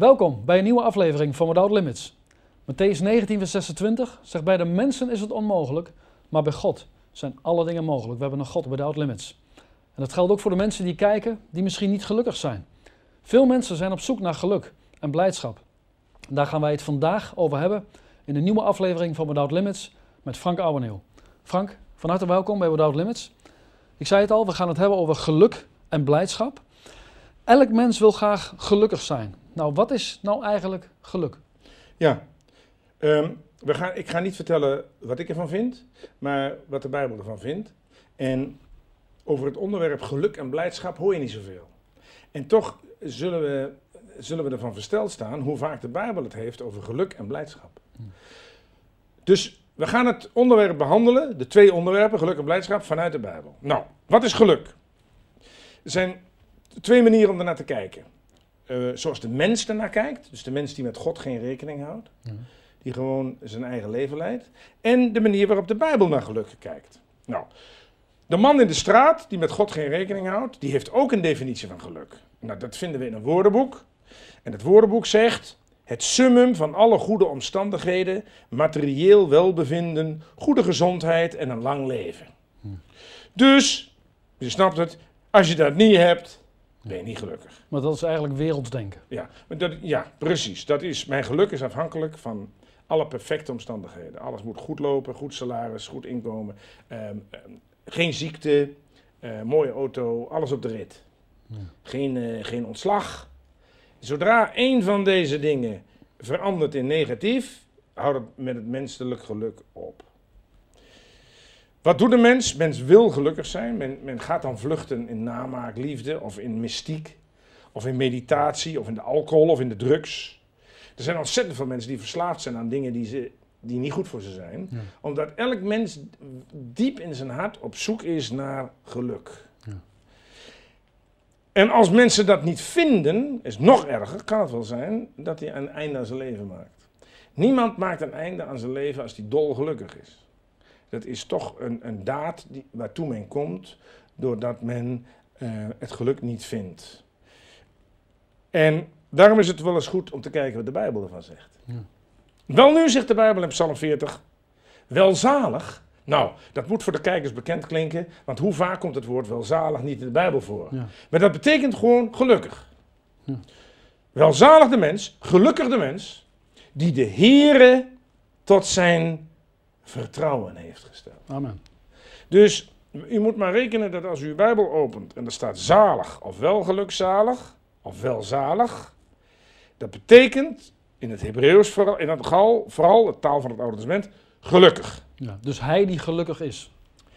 Welkom bij een nieuwe aflevering van Without Limits. Matthäus 19, vers 26 zegt: Bij de mensen is het onmogelijk, maar bij God zijn alle dingen mogelijk. We hebben een God without limits. En dat geldt ook voor de mensen die kijken, die misschien niet gelukkig zijn. Veel mensen zijn op zoek naar geluk en blijdschap. Daar gaan wij het vandaag over hebben in de nieuwe aflevering van Without Limits met Frank Ouweneel. Frank, van harte welkom bij Without Limits. Ik zei het al, we gaan het hebben over geluk en blijdschap. Elk mens wil graag gelukkig zijn. Nou, wat is nou eigenlijk geluk? Ja, ehm, we gaan, ik ga niet vertellen wat ik ervan vind, maar wat de Bijbel ervan vindt. En over het onderwerp geluk en blijdschap hoor je niet zoveel. En toch zullen we, zullen we ervan versteld staan hoe vaak de Bijbel het heeft over geluk en blijdschap. Dus we gaan het onderwerp behandelen, de twee onderwerpen, geluk en blijdschap, vanuit de Bijbel. Nou, wat is geluk? Er zijn twee manieren om ernaar te kijken. Uh, zoals de mens ernaar kijkt, dus de mens die met God geen rekening houdt, ja. die gewoon zijn eigen leven leidt. En de manier waarop de Bijbel naar geluk kijkt. Nou, de man in de straat die met God geen rekening houdt, die heeft ook een definitie van geluk. Nou, dat vinden we in een woordenboek. En het woordenboek zegt: het summum van alle goede omstandigheden, materieel welbevinden, goede gezondheid en een lang leven. Hm. Dus, je snapt het, als je dat niet hebt, ben je niet gelukkig. Maar dat is eigenlijk wereldsdenken. Ja, dat, ja, precies. Dat is, mijn geluk is afhankelijk van alle perfecte omstandigheden. Alles moet goed lopen, goed salaris, goed inkomen, ehm, ehm, geen ziekte, uh, mooie auto, alles op de rit. Ja. Geen, uh, geen ontslag. Zodra één van deze dingen verandert in negatief, houdt het met het menselijk geluk op. Wat doet de mens? Mens wil gelukkig zijn. Men, men gaat dan vluchten in namaakliefde of in mystiek of in meditatie of in de alcohol of in de drugs. Er zijn ontzettend veel mensen die verslaafd zijn aan dingen die, ze, die niet goed voor ze zijn. Ja. Omdat elk mens diep in zijn hart op zoek is naar geluk. Ja. En als mensen dat niet vinden, is nog erger, kan het wel zijn, dat hij een einde aan zijn leven maakt. Niemand maakt een einde aan zijn leven als hij dolgelukkig is. Dat is toch een, een daad die, waartoe men komt doordat men uh, het geluk niet vindt. En daarom is het wel eens goed om te kijken wat de Bijbel ervan zegt. Ja. Wel nu zegt de Bijbel in Psalm 40, welzalig. Nou, dat moet voor de kijkers bekend klinken, want hoe vaak komt het woord welzalig niet in de Bijbel voor? Ja. Maar dat betekent gewoon gelukkig. Ja. Welzalig de mens, gelukkig de mens, die de Heere tot zijn vertrouwen heeft gesteld. Amen. Dus u moet maar rekenen dat als u uw Bijbel opent en er staat zalig of wel gelukzalig of welzalig, dat betekent in het Hebreeuws, vooral, in het gal, vooral de taal van het Oude Testament, gelukkig. Ja, dus hij die gelukkig is.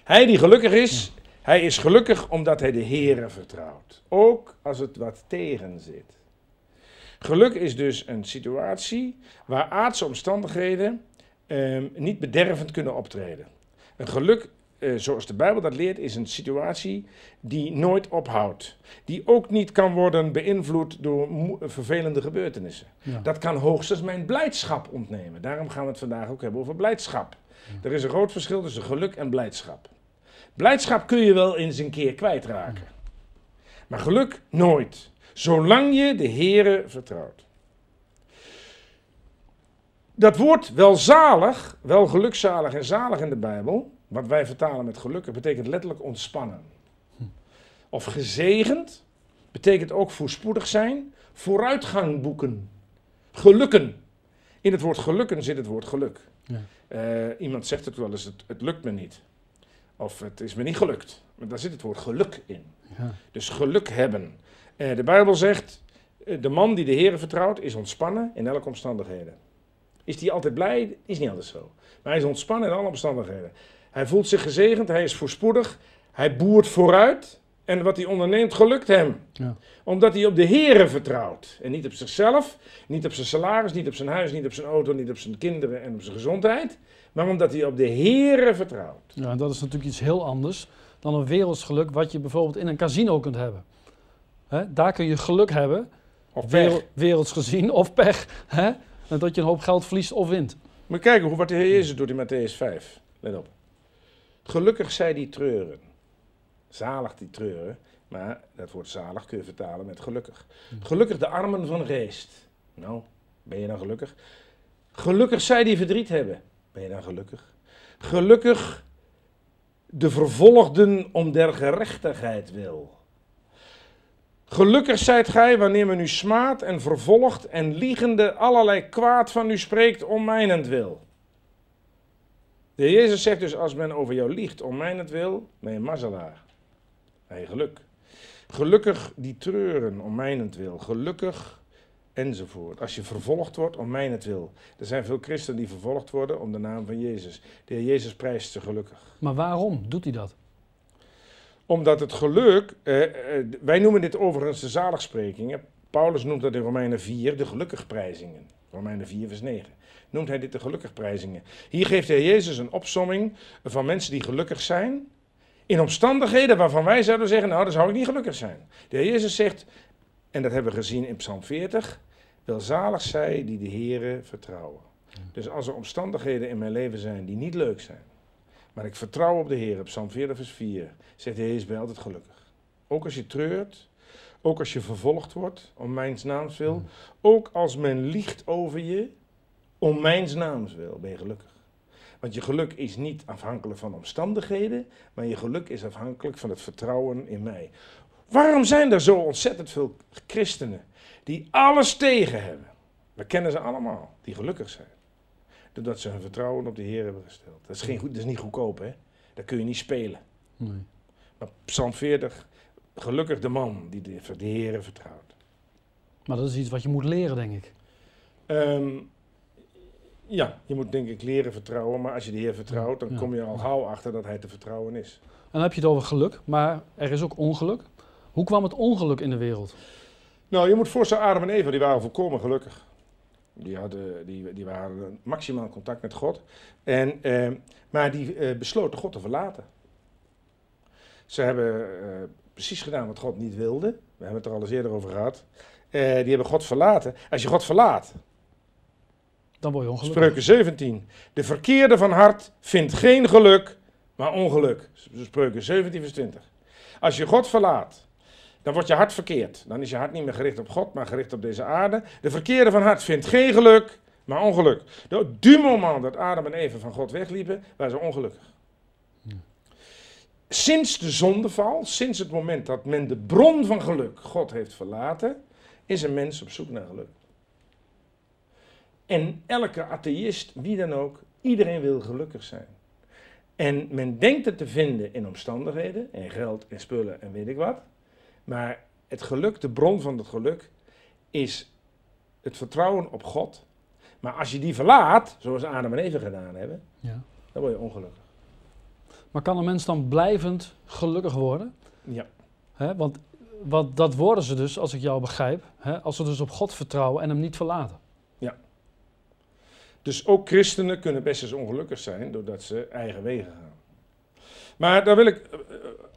Hij die gelukkig is, hij is gelukkig omdat hij de Heere vertrouwt. Ook als het wat tegen zit. Geluk is dus een situatie waar aardse omstandigheden um, niet bedervend kunnen optreden. Een geluk, uh, zoals de Bijbel dat leert, is een situatie die nooit ophoudt. Die ook niet kan worden beïnvloed door vervelende gebeurtenissen. Ja. Dat kan hoogstens mijn blijdschap ontnemen. Daarom gaan we het vandaag ook hebben over blijdschap. Ja. Er is een groot verschil tussen geluk en blijdschap. Blijdschap kun je wel eens een keer kwijtraken. Maar geluk nooit. Zolang je de Here vertrouwt. Dat woord welzalig, wel gelukzalig en zalig in de Bijbel, wat wij vertalen met gelukkig, betekent letterlijk ontspannen. Of gezegend, betekent ook voorspoedig zijn, vooruitgang boeken, gelukken. In het woord gelukken zit het woord geluk. Ja. Uh, iemand zegt het wel eens, het, het, lukt me niet. Of het is me niet gelukt. Maar daar zit het woord geluk in. Ja. Dus geluk hebben. Uh, de Bijbel zegt, uh, de man die de Heer vertrouwt is ontspannen in elke omstandigheden. Is hij altijd blij? Is niet altijd zo. Maar hij is ontspannen in alle omstandigheden. Hij voelt zich gezegend, hij is voorspoedig, hij boert vooruit. En wat hij onderneemt, gelukt hem. Ja. Omdat hij op de Here vertrouwt. En niet op zichzelf, niet op zijn salaris, niet op zijn huis, niet op zijn auto, niet op zijn kinderen en op zijn gezondheid. Maar omdat hij op de Here vertrouwt. Ja, en dat is natuurlijk iets heel anders dan een werelds geluk wat je bijvoorbeeld in een casino kunt hebben. Daar kun je geluk hebben, of wereld, werelds gezien, of pech. Hè? En dat je een hoop geld verliest of wint. Maar kijken hoe wat de Heer Jezus doet in Matthäus 5. Let op. Gelukkig zij die treuren. Zalig die treuren. Maar dat woord zalig kun je vertalen met gelukkig. Gelukkig de armen van geest. Nou, ben je dan gelukkig? Gelukkig zij die verdriet hebben. Ben je dan gelukkig? Gelukkig de vervolgden om der gerechtigheid wil. Gelukkig zijt gij wanneer men u smaadt en vervolgt en liegende allerlei kwaad van u spreekt om mijnentwil. De Heer Jezus zegt dus, als men over jou liegt om mijnentwil, ben je mazzelaar. Geluk. Gelukkig die treuren om mijnentwil. Gelukkig enzovoort. Als je vervolgd wordt om mijnentwil. Er zijn veel christenen die vervolgd worden om de naam van Jezus. De Heer Jezus prijst ze gelukkig. Maar waarom doet hij dat? Omdat het geluk, eh, eh, wij noemen dit overigens de zaligsprekingen. Paulus noemt dat in Romeinen 4 de gelukkigprijzingen. Romeinen 4 vers 9. Noemt hij dit de gelukkigprijzingen. Hier geeft de Heer Jezus een opsomming van mensen die gelukkig zijn. In omstandigheden waarvan wij zouden zeggen, nou dan zou ik niet gelukkig zijn. De Heer Jezus zegt, en dat hebben we gezien in Psalm 40, welzalig zij die de Heere vertrouwen. Dus als er omstandigheden in mijn leven zijn die niet leuk zijn, maar ik vertrouw op de Heer, Psalm 40 vers 4, zegt de Heer, is bij altijd gelukkig. Ook als je treurt, ook als je vervolgd wordt, om mijn naams wil, ook als men liegt over je, om mijn naams wil, ben je gelukkig. Want je geluk is niet afhankelijk van omstandigheden, maar je geluk is afhankelijk van het vertrouwen in mij. Waarom zijn er zo ontzettend veel christenen die alles tegen hebben? We kennen ze allemaal, die gelukkig zijn. Doordat ze hun vertrouwen op de Heer hebben gesteld. Dat is, geen goed, dat is niet goedkoop, hè? Dat kun je niet spelen. Nee. Maar Psalm 40, gelukkig de man die de, de Heer vertrouwt. Maar dat is iets wat je moet leren, denk ik. Ehm, ja, je moet denk ik leren vertrouwen, maar als je de Heer vertrouwt, dan Ja. kom je al gauw achter dat Hij te vertrouwen is. En dan heb je het over geluk, maar er is ook ongeluk. Hoe kwam het ongeluk in de wereld? Nou, je moet voorstellen, Adam en Eva, die waren volkomen gelukkig. Die, hadden, die, die waren in maximaal contact met God. En, eh, maar die eh, besloten God te verlaten. Ze hebben eh, precies gedaan wat God niet wilde. We hebben het er al eens eerder over gehad. Eh, die hebben God verlaten. Als je God verlaat, Dan word je ongelukkig. Spreuken 17. De verkeerde van hart vindt geen geluk, maar ongeluk. Spreuken 17 vers 20. Als je God verlaat, dan wordt je hart verkeerd. Dan is je hart niet meer gericht op God, maar gericht op deze aarde. De verkeerde van hart vindt geen geluk, maar ongeluk. Op du moment dat Adam en Eva van God wegliepen, waren ze ongelukkig. Sinds de zondeval, sinds het moment dat men de bron van geluk, God heeft verlaten, is een mens op zoek naar geluk. En elke atheïst, wie dan ook, iedereen wil gelukkig zijn. En men denkt het te vinden in omstandigheden, en geld en spullen en weet ik wat. Maar het geluk, de bron van het geluk, is het vertrouwen op God. Maar als je die verlaat, zoals Adam en Eva gedaan hebben, Ja. dan word je ongelukkig. Maar kan een mens dan blijvend gelukkig worden? Ja. Hè? Want wat, dat worden ze dus, als ik jou begrijp, hè? als ze dus op God vertrouwen en hem niet verlaten. Dus ook christenen kunnen best eens ongelukkig zijn doordat ze eigen wegen gaan. Maar dan wil ik, eh,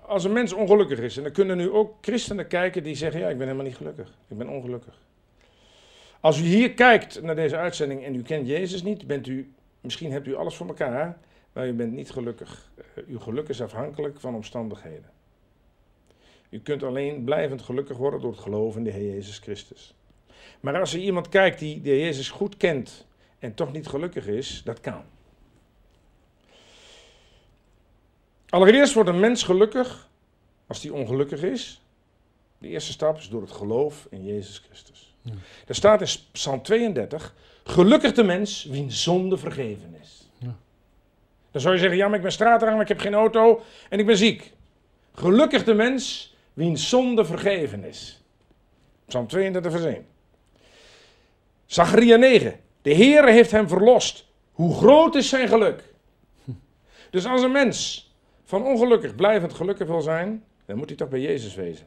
als een mens ongelukkig is, en dan kunnen nu ook christenen kijken die zeggen: Ja, ik ben helemaal niet gelukkig. Ik ben ongelukkig. Als u hier kijkt naar deze uitzending en u kent Jezus niet, bent u, misschien hebt u alles voor elkaar, maar u bent niet gelukkig. Eh, Uw geluk is afhankelijk van omstandigheden. U kunt alleen blijvend gelukkig worden door het geloven in de Heer Jezus Christus. Maar als er iemand kijkt die de Heer Jezus goed kent en toch niet gelukkig is, dat kan. Allereerst wordt een mens gelukkig als hij ongelukkig is. De eerste stap is door het geloof in Jezus Christus. Ja. Er staat in Psalm 32, gelukkig de mens wiens zonde vergeven is. Ja. Dan zou je zeggen, ja maar ik ben straatdranger, ik heb geen auto en ik ben ziek. Gelukkig de mens wiens zonde vergeven is. Psalm 32 vers 1. Zacharia 9. De Heere heeft hem verlost. Hoe groot is zijn geluk? Dus als een mens van ongelukkig blijvend gelukkig wil zijn, dan moet hij toch bij Jezus wezen.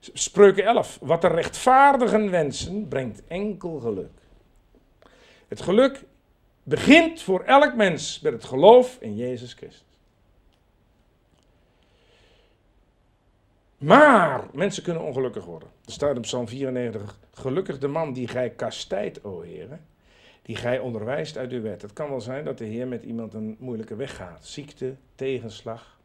Spreuken 11. Wat de rechtvaardigen wensen, brengt enkel geluk. Het geluk begint voor elk mens met het geloof in Jezus Christus. Maar mensen kunnen ongelukkig worden. Er staat in Psalm 94: Gelukkig de man die gij kastijdt, o Heer, die gij onderwijst uit uw wet. Het kan wel zijn dat de Heer met iemand een moeilijke weg gaat, ziekte, tegenslag.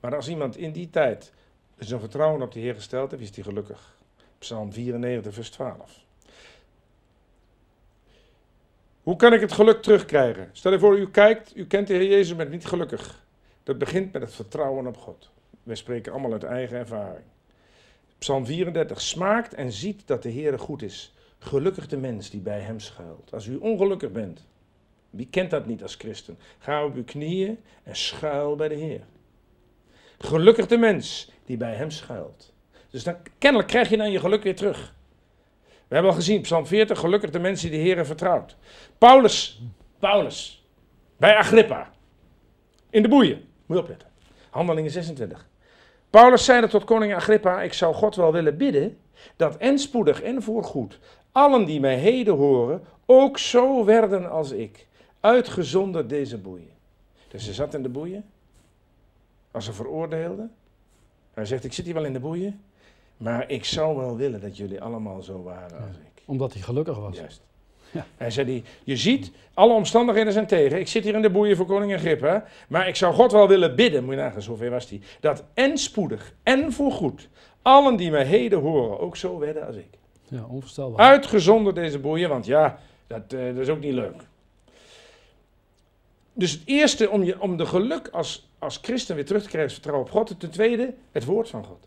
Maar als iemand in die tijd zijn vertrouwen op de Heer gesteld heeft, is hij gelukkig. Psalm 94, vers 12. Hoe kan ik het geluk terugkrijgen? Stel je voor, u kijkt, u kent de Heer Jezus, bent niet gelukkig. Dat begint met het vertrouwen op God. Wij spreken allemaal uit eigen ervaring. Psalm 34. Smaakt en ziet dat de Heer goed is. Gelukkig de mens die bij hem schuilt. Als u ongelukkig bent, wie kent dat niet als christen? Ga op uw knieën en schuil bij de Heer. Gelukkig de mens die bij hem schuilt. Dus dan kennelijk krijg je dan je geluk weer terug. We hebben al gezien, Psalm 40, gelukkig de mensen die de Heer vertrouwt. Paulus, Paulus, bij Agrippa, in de boeien, moet je opletten. Handelingen 26. Paulus zeide tot koning Agrippa, ik zou God wel willen bidden, dat en spoedig en voorgoed allen die mij heden horen, ook zo werden als ik, uitgezonderd deze boeien. Dus hij zat in de boeien, als een veroordeelde. Hij zegt, ik zit hier wel in de boeien, maar ik zou wel willen dat jullie allemaal zo waren als ik. Omdat hij gelukkig was. Juist. Ja. Hij zei, je ziet, alle omstandigheden zijn tegen. Ik zit hier in de boeien voor koning Agrippa, maar ik zou God wel willen bidden, moet je nagaan, zover was hij, dat en spoedig en voorgoed allen die mij heden horen ook zo werden als ik. Ja, onvoorstelbaar. Uitgezonderd deze boeien, want ja, dat, eh, dat is ook niet leuk. Dus het eerste om, je, om de geluk als, als christen weer terug te krijgen is vertrouwen op God. En ten tweede, het woord van God.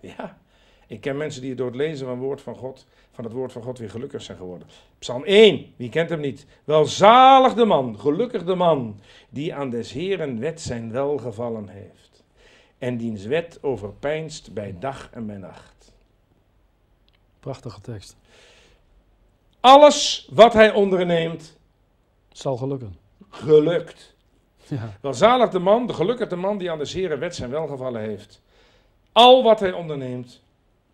Ja, ik ken mensen die door het lezen van het woord van God, van het woord van God weer gelukkig zijn geworden. Psalm 1, wie kent hem niet? Welzalig de man, gelukkig de man, die aan des Heren wet zijn welgevallen heeft. En diens wet overpeinst bij dag en bij nacht. Prachtige tekst. Alles wat hij onderneemt, zal gelukken. gelukt. Ja, Welzalig de man, de gelukkige man die aan de Heren wet zijn welgevallen heeft. Al wat hij onderneemt,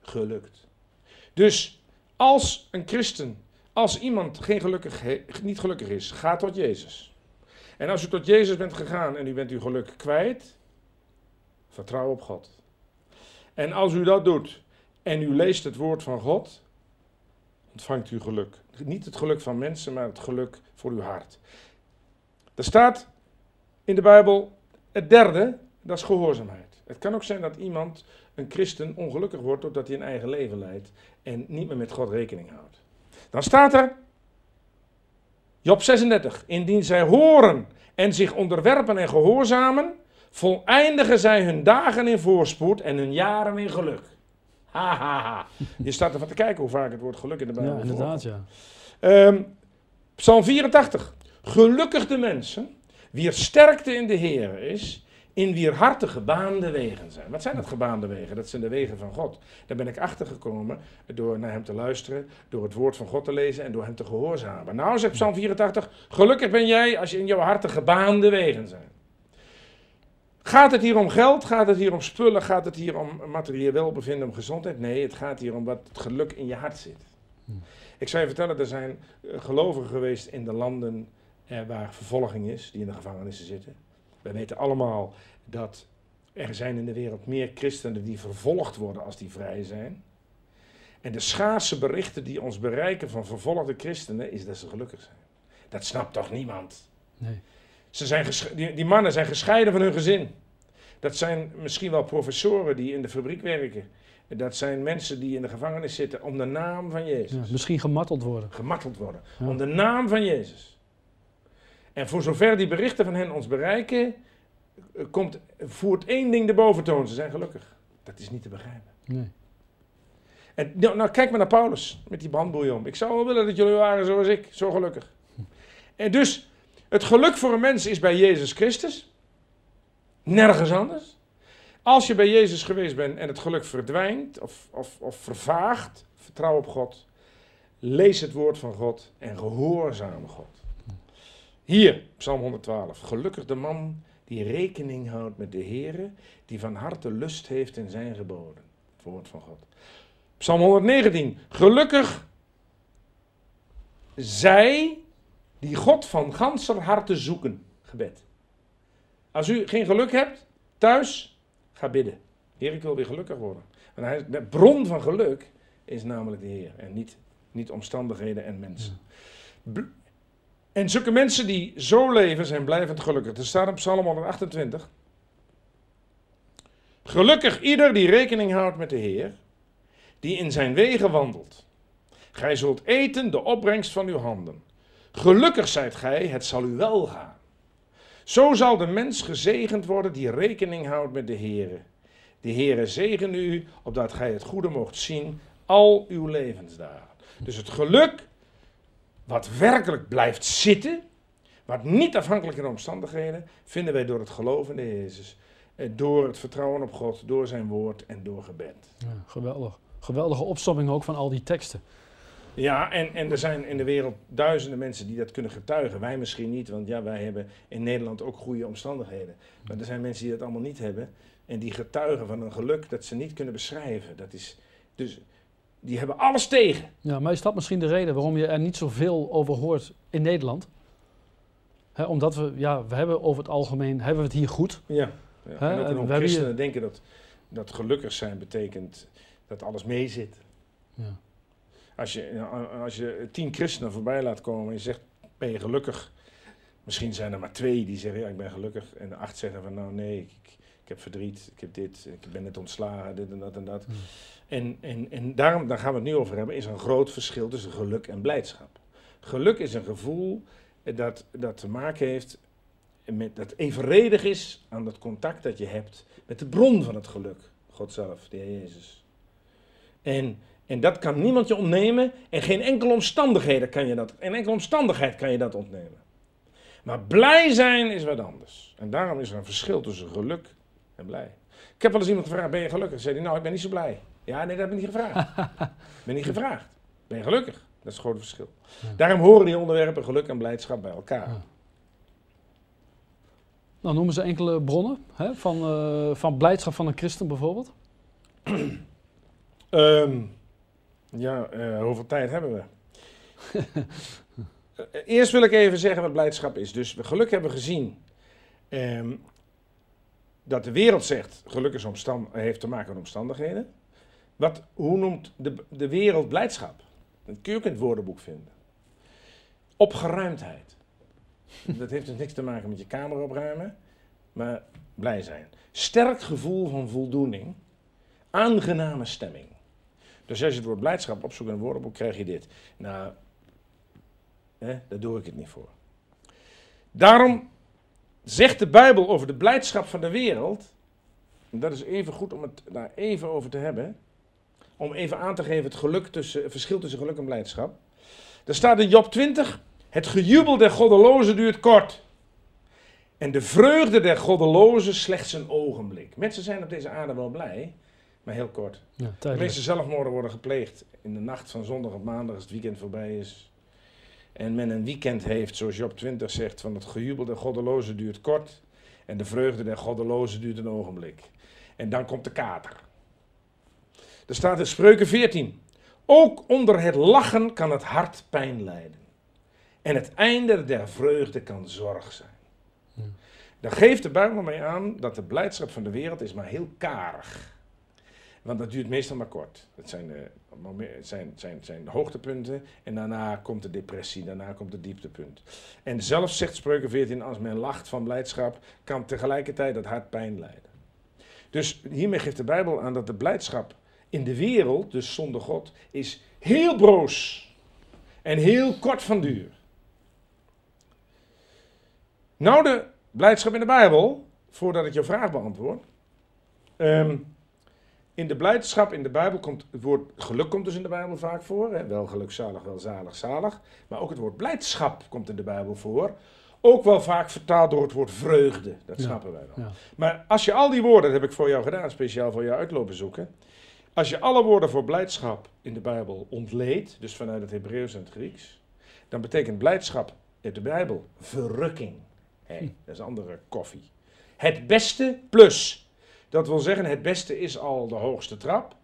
gelukt. Dus als een christen, als iemand geen gelukkig niet gelukkig is, ga tot Jezus. En als u tot Jezus bent gegaan en u bent uw geluk kwijt, vertrouw op God. En als u dat doet en u leest het woord van God, ontvangt u geluk. Niet het geluk van mensen, maar het geluk voor uw hart. Er staat in de Bijbel het derde, dat is gehoorzaamheid. Het kan ook zijn dat iemand, een christen, ongelukkig wordt doordat hij een eigen leven leidt en niet meer met God rekening houdt. Dan staat er, Job 36, indien zij horen en zich onderwerpen en gehoorzamen, voleindigen zij hun dagen in voorspoed en hun jaren in geluk. Ha, ha, ha. Je staat ervan te kijken hoe vaak het woord geluk in de Bijbel ja inderdaad, ja. Ehm, Psalm 84. Gelukkig de mensen, wier sterkte in de Heer is, in wier harten gebaande wegen zijn. Wat zijn dat gebaande wegen? Dat zijn de wegen van God. Daar ben ik achter gekomen door naar hem te luisteren, door het woord van God te lezen en door hem te gehoorzamen. Nou, zegt Psalm 84, gelukkig ben jij als je in jouw harten gebaande wegen zijn. Gaat het hier om geld? Gaat het hier om spullen? Gaat het hier om materieel welbevinden, om gezondheid? Nee, het gaat hier om wat het geluk in je hart zit. Ik zou je vertellen, er zijn eh, gelovigen geweest in de landen eh, waar vervolging is, die in de gevangenissen zitten. We weten allemaal dat er zijn in de wereld meer christenen die vervolgd worden als die vrij zijn. En de schaarse berichten die ons bereiken van vervolgde christenen is dat ze gelukkig zijn. Dat snapt toch niemand? Nee. Ze zijn die, die mannen zijn gescheiden van hun gezin. Dat zijn misschien wel professoren die in de fabriek werken. Dat zijn mensen die in de gevangenis zitten om de naam van Jezus. Ja, misschien gemarteld worden. Gemarteld worden. Ja. Om de naam van Jezus. En voor zover die berichten van hen ons bereiken, eh, komt, voert één ding de boventoon. Ze zijn gelukkig. Dat is niet te begrijpen. Nee. En nou, nou, kijk maar naar Paulus met die brandboei om. Ik zou wel willen dat jullie waren zoals ik, zo gelukkig. En dus, het geluk voor een mens is bij Jezus Christus. Nergens anders. Als je bij Jezus geweest bent en het geluk verdwijnt of, of, of vervaagt, vertrouw op God. Lees het woord van God en gehoorzaam God. Hier, Psalm 112. Gelukkig de man die rekening houdt met de Heere, die van harte lust heeft in zijn geboden. Het woord van God. Psalm 119. Gelukkig zij die God van ganser harte zoeken. Gebed. Als u geen geluk hebt thuis, ga bidden. Heer, ik wil weer gelukkig worden. Want hij, de bron van geluk is namelijk de Heer en niet, niet omstandigheden en mensen. En zulke mensen die zo leven zijn blijvend gelukkig. Er staat in Psalm 128. Gelukkig ieder die rekening houdt met de Heer, die in zijn wegen wandelt. Gij zult eten de opbrengst van uw handen. Gelukkig zijt gij, het zal u wel gaan. Zo zal de mens gezegend worden die rekening houdt met de Heere. De Heere zegen u, opdat gij het goede mocht zien al uw levensdagen. Dus het geluk, wat werkelijk blijft zitten, wat niet afhankelijk van omstandigheden, vinden wij door het geloven in Jezus. Eh, door het vertrouwen op God, door zijn woord en door gebed. Ja, geweldig. Geweldige opsomming ook van al die teksten. Ja, en, en er zijn in de wereld duizenden mensen die dat kunnen getuigen. Wij misschien niet, want ja, wij hebben in Nederland ook goede omstandigheden. Maar er zijn mensen die dat allemaal niet hebben. En die getuigen van een geluk dat ze niet kunnen beschrijven. Dat is, dus die hebben alles tegen. Ja, maar is dat misschien de reden waarom je er niet zoveel over hoort in Nederland? Hè, omdat we, ja, we hebben over het algemeen, hebben we het hier goed. Ja. En ook en christenen hier- denken dat, dat gelukkig zijn betekent dat alles meezit. Ja. Als je, als je tien christenen voorbij laat komen en je zegt, ben je gelukkig? Misschien zijn er maar twee die zeggen, ja, ik ben gelukkig. En de acht zeggen van, nou nee, ik heb verdriet, ik heb dit, ik ben net ontslagen, dit en dat en dat. Hmm. En, en, en daarom, daar gaan we het nu over hebben, is een groot verschil tussen geluk en blijdschap. Geluk is een gevoel eh, dat, dat te maken heeft met, dat evenredig is aan het contact dat je hebt met de bron van het geluk. God zelf, de Heer Jezus. En, en dat kan niemand je ontnemen en geen enkele omstandigheden kan je dat, en enkele omstandigheid kan je dat ontnemen. Maar blij zijn is wat anders. En daarom is er een verschil tussen geluk blij. Ik heb wel eens iemand gevraagd, ben je gelukkig? Zei hij, nou, ik ben niet zo blij. Ja, nee, dat heb ik niet gevraagd. Ik ben niet gevraagd. Ben je gelukkig? Dat is het grote verschil. Ja. Daarom horen die onderwerpen geluk en blijdschap bij elkaar. Ja. Nou, noemen ze enkele bronnen hè, van, eh, van blijdschap van een christen bijvoorbeeld. Ehm, ja, eh, hoeveel tijd hebben we? Eh, Eerst wil ik even zeggen wat blijdschap is. Dus we geluk hebben gezien ehm, dat de wereld zegt geluk is omstand, heeft te maken met omstandigheden. Wat, hoe noemt de, de wereld blijdschap? Dat kun je ook in het woordenboek vinden. Opgeruimdheid. Dat heeft dus niks te maken met je kamer opruimen, maar blij zijn. Sterk gevoel van voldoening. Aangename stemming. Dus als je het woord blijdschap opzoekt in een woordenboek, krijg je dit. Nou, hè, daar doe ik het niet voor. Daarom zegt de Bijbel over de blijdschap van de wereld, en dat is even goed om het daar even over te hebben, om even aan te geven het, geluk tussen, het verschil tussen geluk en blijdschap. Er staat in Job 20, het gejubel der goddelozen duurt kort. En de vreugde der goddelozen slechts een ogenblik. Mensen zijn op deze aarde wel blij, maar heel kort. Ja, De meeste zelfmoorden worden gepleegd in de nacht van zondag op maandag als het weekend voorbij is. En men een weekend heeft, zoals Job 20 zegt, van het gejubel der goddelozen duurt kort. En de vreugde der goddelozen duurt een ogenblik. En dan komt de kater. Er staat in Spreuken 14. Ook onder het lachen kan het hart pijn lijden. En het einde der vreugde kan zorg zijn. Ja. Daar geeft de Bijbel mee aan dat de blijdschap van de wereld is maar heel karig. Want dat duurt meestal maar kort. Dat zijn, de, momen- zijn, zijn, zijn de hoogtepunten en daarna komt de depressie, daarna komt het dieptepunt. En zelfs zegt Spreuken 14, als men lacht van blijdschap, kan tegelijkertijd het hart pijn lijden. Dus hiermee geeft de Bijbel aan dat de blijdschap in de wereld, dus zonder God, is heel broos en heel kort van duur. Nou de blijdschap in de Bijbel, voordat ik jouw vraag beantwoord. Ehm, in de blijdschap in de Bijbel komt het woord geluk komt dus in de Bijbel vaak voor. Hè? Wel gelukzalig, wel zalig, zalig. Maar ook het woord blijdschap komt in de Bijbel voor. Ook wel vaak vertaald door het woord vreugde. Dat Ja. snappen wij wel. Ja. Maar als je al die woorden, dat heb ik voor jou gedaan, speciaal voor jou uitlopen zoeken. Als je alle woorden voor blijdschap in de Bijbel ontleedt, dus vanuit het Hebreeuws en het Grieks, dan betekent blijdschap in de Bijbel verrukking. Hé, Hm. dat is andere koffie. Het beste plus. Dat wil zeggen, het beste is al de hoogste trap.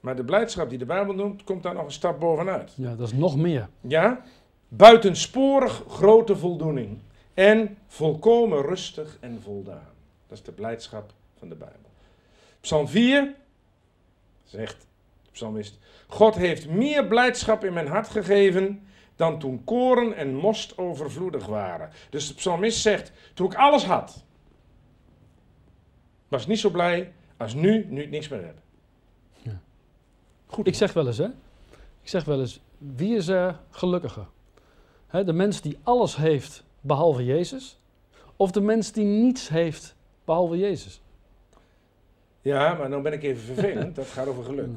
Maar de blijdschap die de Bijbel noemt, komt daar nog een stap bovenuit. ja, dat is nog meer. Ja? Buitensporig grote voldoening. En volkomen rustig en voldaan. Dat is de blijdschap van de Bijbel. Psalm 4 zegt de psalmist: God heeft meer blijdschap in mijn hart gegeven dan toen koren en most overvloedig waren. Dus de psalmist zegt: toen ik alles had, was niet zo blij als nu, nu ik niks meer heb. Ja. Goed. Ik zeg wel eens, hè. Ik zeg wel eens, wie is er gelukkiger? Hè, de mens die alles heeft behalve Jezus, of de mens die niets heeft behalve Jezus? Ja, maar dan ben ik even vervelend. Dat gaat over geluk.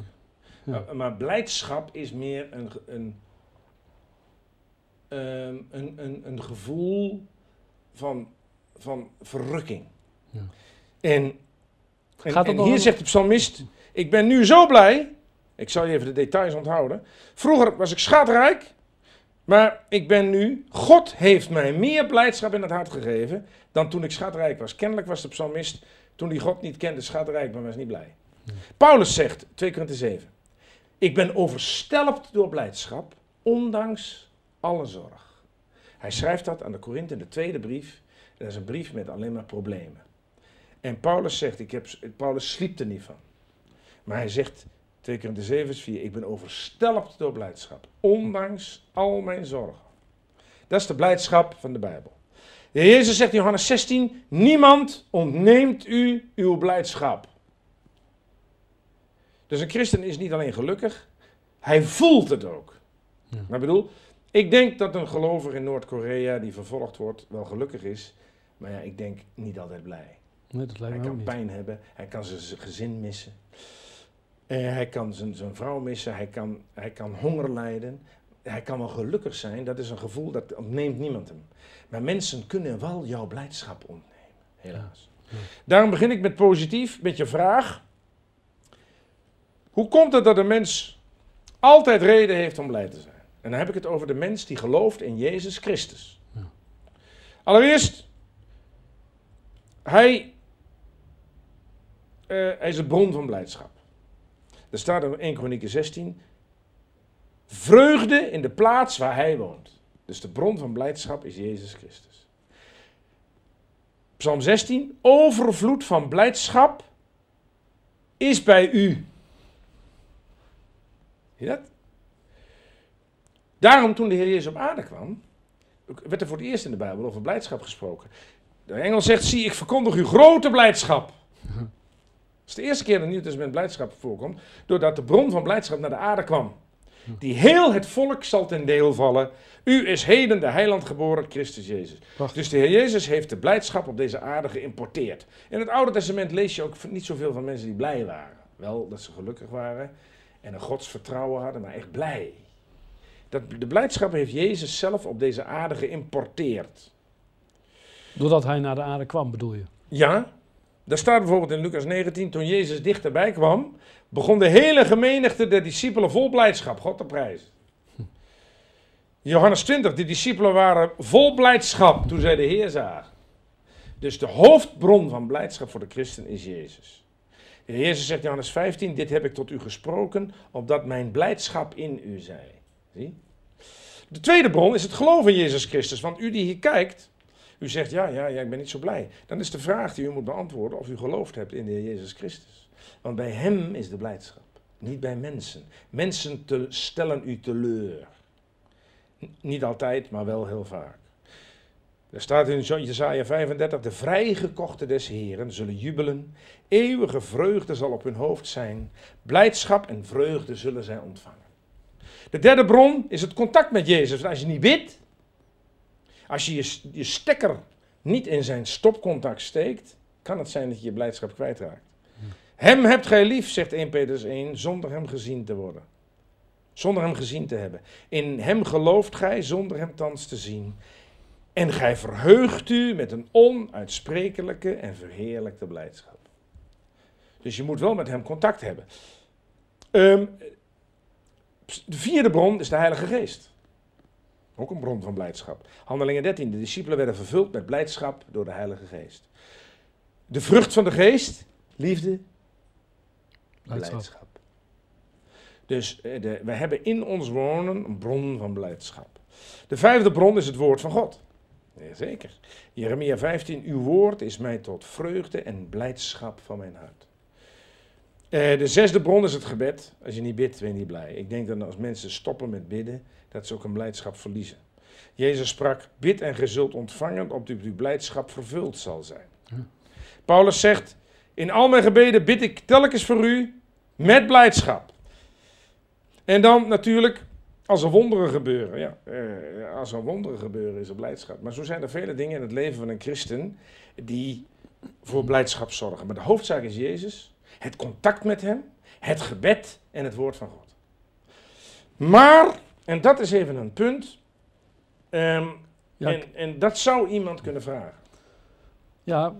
Ja. Maar, maar blijdschap is meer een, een, ehm, een, een, een gevoel van, van verrukking. Ja. En, en, Gaat het en nog hier zegt de psalmist, ik ben nu zo blij, ik zal je even de details onthouden. Vroeger was ik schatrijk, maar ik ben nu, God heeft mij meer blijdschap in het hart gegeven dan toen ik schatrijk was. Kennelijk was de psalmist, toen hij God niet kende, schatrijk, maar was niet blij. Paulus zegt, 2 Korinther 7, ik ben overstelpt door blijdschap, ondanks alle zorg. Hij schrijft dat aan de Korinthe in de tweede brief. En dat is een brief met alleen maar problemen. En Paulus zegt, ik heb, Paulus sliep er niet van. Maar hij zegt, 2 Korinther 7 vers 4, ik ben overstelpt door blijdschap, ondanks al mijn zorgen. Dat is de blijdschap van de Bijbel. De Heer Jezus zegt in Johannes 16, niemand ontneemt u uw blijdschap. Dus een christen is niet alleen gelukkig, hij voelt het ook. Ja. Maar ik bedoel, ik denk dat een gelovige in Noord-Korea die vervolgd wordt wel gelukkig is. Maar ja, ik denk niet altijd blij. Nee, dat lijkt Hij kan niet. pijn hebben, hij kan zijn gezin missen. Eh, hij kan zijn, zijn vrouw missen, hij kan, hij kan honger lijden. Hij kan wel gelukkig zijn, dat is een gevoel dat ontneemt niemand hem. Maar mensen kunnen wel jouw blijdschap ontnemen, helaas. Ja. Daarom begin ik met positief, met je vraag. Hoe komt het dat een mens altijd reden heeft om blij te zijn? En dan heb ik het over de mens die gelooft in Jezus Christus. Ja. Allereerst, hij, eh, hij is de bron van blijdschap. Er staat in 1 Kronieken 16, vreugde in de plaats waar hij woont. Dus de bron van blijdschap is Jezus Christus. Psalm 16, overvloed van blijdschap is bij u. Zie je dat? Daarom toen de Heer Jezus op aarde kwam, werd er voor het eerst in de Bijbel over blijdschap gesproken. De engel zegt, zie ik verkondig u grote blijdschap. Is de eerste keer dat in het Nieuw Testament blijdschap voorkomt, doordat de bron van blijdschap naar de aarde kwam. Die heel het volk zal ten deel vallen. U is heden de heiland geboren, Christus Jezus. Prachtig. Dus de Heer Jezus heeft de blijdschap op deze aarde geïmporteerd. In het Oude Testament lees je ook niet zoveel van mensen die blij waren. Wel dat ze gelukkig waren en een godsvertrouwen hadden, maar echt blij. Dat, de blijdschap heeft Jezus zelf op deze aarde geïmporteerd. Doordat hij naar de aarde kwam, bedoel je? Ja, daar staat bijvoorbeeld in Lucas 19, toen Jezus dichterbij kwam, begon de hele gemeenigte der discipelen vol blijdschap God te prijzen. Johannes 20, de discipelen waren vol blijdschap toen zij de Heer zagen. Dus de hoofdbron van blijdschap voor de christen is Jezus. De Jezus zegt Johannes 15, dit heb ik tot u gesproken, opdat mijn blijdschap in u zij. Zie? De tweede bron is het geloof in Jezus Christus, want u die hier kijkt, u zegt, ja, ja, ja, ik ben niet zo blij. Dan is de vraag die u moet beantwoorden of u geloofd hebt in de Heer Jezus Christus. Want bij Hem is de blijdschap, niet bij mensen. Mensen te, stellen u teleur. Niet altijd, maar wel heel vaak. Er staat in Jesaja 35, de vrijgekochten des Heren zullen jubelen. Eeuwige vreugde zal op hun hoofd zijn. Blijdschap en vreugde zullen zij ontvangen. De derde bron is het contact met Jezus. Als je niet bidt, als je, je je stekker niet in zijn stopcontact steekt, kan het zijn dat je je blijdschap kwijtraakt. Hem hebt gij lief, zegt 1 Petrus 1, zonder hem gezien te worden. Zonder hem gezien te hebben. In hem gelooft gij, zonder hem thans te zien. En gij verheugt u met een onuitsprekelijke en verheerlijkte blijdschap. Dus je moet wel met hem contact hebben. Ehm, de vierde bron is de Heilige Geest. Ook een bron van blijdschap. Handelingen 13. De discipelen werden vervuld met blijdschap door de Heilige Geest. De vrucht van de geest, liefde, Blijdschap. blijdschap. Dus eh, de, we hebben in ons wonen een bron van blijdschap. De vijfde bron is het woord van God. Jazeker. Jeremia 15. Uw woord is mij tot vreugde en blijdschap van mijn hart. Eh, de zesde bron is het gebed. Als je niet bidt, ben je niet blij. Ik denk dat als mensen stoppen met bidden, dat ze ook een blijdschap verliezen. Jezus sprak, bid en ge zult ontvangen, opdat uw blijdschap vervuld zal zijn. Paulus zegt, in al mijn gebeden bid ik telkens voor u met blijdschap. En dan natuurlijk, Als er wonderen gebeuren, ja, eh, als er wonderen gebeuren is er blijdschap. Maar zo zijn er vele dingen in het leven van een christen die voor blijdschap zorgen. Maar de hoofdzaak is Jezus, het contact met Hem, het gebed en het woord van God. Maar, en dat is even een punt, ehm, Ja, en, en dat zou iemand kunnen vragen. ja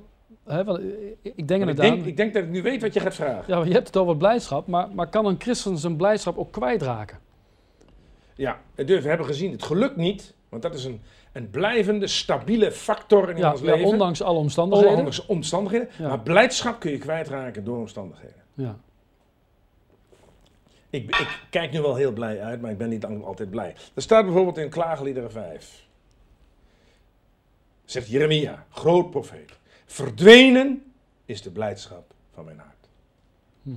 hè, wel, ik- denk Want ik, inderdaad... denk, ik denk dat ik nu weet wat je gaat vragen. Ja, je hebt het over blijdschap, maar, maar kan een christen zijn blijdschap ook kwijtraken? Ja, we hebben gezien, het gelukt niet, want dat is een, een blijvende, stabiele factor in Ja, ons ja, leven. ondanks alle omstandigheden. Ondanks omstandigheden. Ja. Maar blijdschap kun je kwijtraken door omstandigheden. Ja. Ik, ik kijk nu wel heel blij uit, maar ik ben niet al- altijd blij. Er staat bijvoorbeeld in Klaagliederen 5. Zegt Jeremia, groot profeet. Verdwenen is de blijdschap van mijn hart. Hm.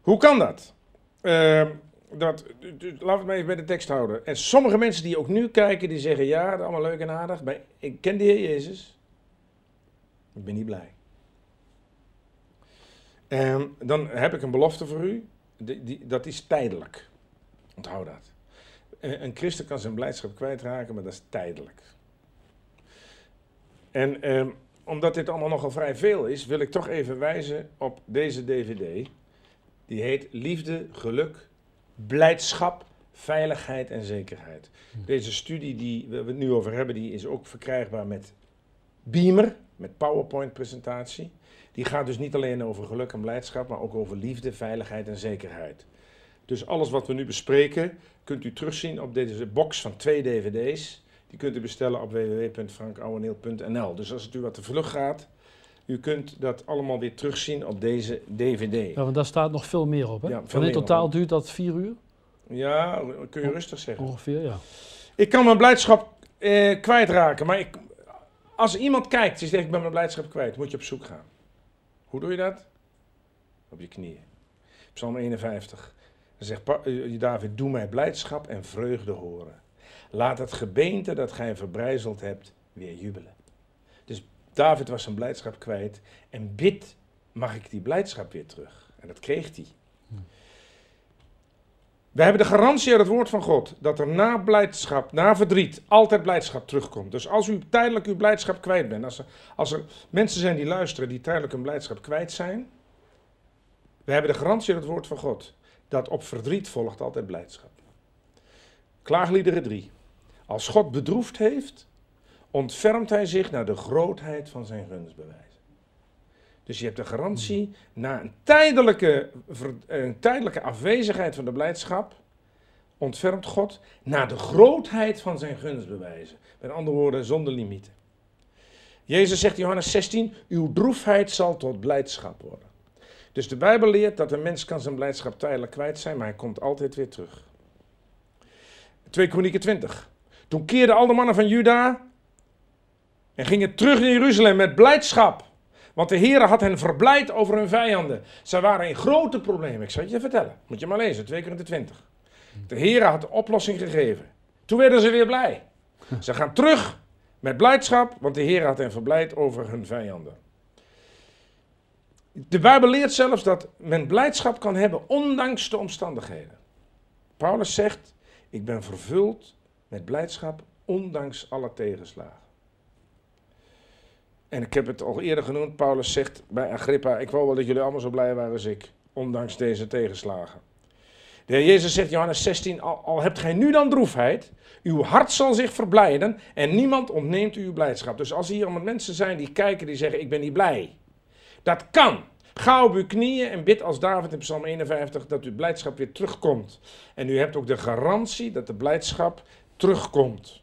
Hoe kan dat? Ehm, dat we het maar even bij de tekst houden. En sommige mensen die ook nu kijken, die zeggen, ja, allemaal leuk en aardig, ik ken de Heer Jezus. Ik ben niet blij. Ehm, dan heb ik een belofte voor u. Die, die, dat is tijdelijk. Onthoud dat. Een, een christen kan zijn blijdschap kwijtraken, maar dat is tijdelijk. En ehm, omdat dit allemaal nogal vrij veel is, wil ik toch even wijzen op deze DVD. Die heet Liefde, Geluk, Blijdschap, Veiligheid en Zekerheid. Deze studie die we het nu over hebben, die is ook verkrijgbaar met Beamer, met PowerPoint-presentatie. Die gaat dus niet alleen over geluk en blijdschap, maar ook over liefde, veiligheid en zekerheid. Dus alles wat we nu bespreken, kunt u terugzien op deze box van twee dvd's. Die kunt u bestellen op www.frankouweneel.nl. Dus als het u wat te vlug gaat, u kunt dat allemaal weer terugzien op deze dvd. ja, want daar staat nog veel meer op. Hè? Ja, veel in totaal op. duurt dat vier uur Ja, kun je rustig zeggen. ongeveer, ja. Ik kan mijn blijdschap eh, kwijtraken, maar ik, als iemand kijkt en zegt ik ben mijn blijdschap kwijt, moet je op zoek gaan. Hoe doe je dat? Op je knieën. Psalm 51. Dan zegt Pa- eh, David, doe mij blijdschap en vreugde horen. Laat het gebeente dat gij verbrijzeld hebt weer jubelen. David was zijn blijdschap kwijt en bid, mag ik die blijdschap weer terug? En dat kreeg hij. We hebben de garantie uit het woord van God dat er na blijdschap, na verdriet, altijd blijdschap terugkomt. Dus als u tijdelijk uw blijdschap kwijt bent, als er, als er mensen zijn die luisteren die tijdelijk hun blijdschap kwijt zijn, we hebben de garantie uit het woord van God dat op verdriet volgt altijd blijdschap. Klaagliederen 3. Als God bedroefd heeft, ontfermt hij zich naar de grootheid van zijn gunstbewijs. Dus je hebt de garantie na een tijdelijke, een tijdelijke afwezigheid van de blijdschap, ontfermt God naar de grootheid van zijn gunstbewijzen. Met andere woorden, zonder limieten. Jezus zegt in Johannes 16, uw droefheid zal tot blijdschap worden. Dus de Bijbel leert dat een mens kan zijn blijdschap tijdelijk kwijt zijn, maar hij komt altijd weer terug. 2 Kronieken 20. Toen keerden al de mannen van Juda en gingen terug naar Jeruzalem met blijdschap. Want de Heer had hen verblijd over hun vijanden. Zij waren in grote problemen. Ik zal het je vertellen. Moet je maar lezen, 2 Korinther 20. De Heer had de oplossing gegeven. Toen werden ze weer blij. Ze gaan terug met blijdschap, want de Heer had hen verblijd over hun vijanden. De Bijbel leert zelfs dat men blijdschap kan hebben ondanks de omstandigheden. Paulus zegt, ik ben vervuld met blijdschap ondanks alle tegenslagen. En ik heb het al eerder genoemd, Paulus zegt bij Agrippa, ik wou wel dat jullie allemaal zo blij waren als ik, ondanks deze tegenslagen. De Heer Jezus zegt, Johannes 16, al, al hebt gij nu dan droefheid, uw hart zal zich verblijden en niemand ontneemt u uw blijdschap. Dus als hier allemaal mensen zijn die kijken, die zeggen, ik ben niet blij. Dat kan. Ga op uw knieën en bid als David in Psalm 51 dat uw blijdschap weer terugkomt. En u hebt ook de garantie dat de blijdschap terugkomt.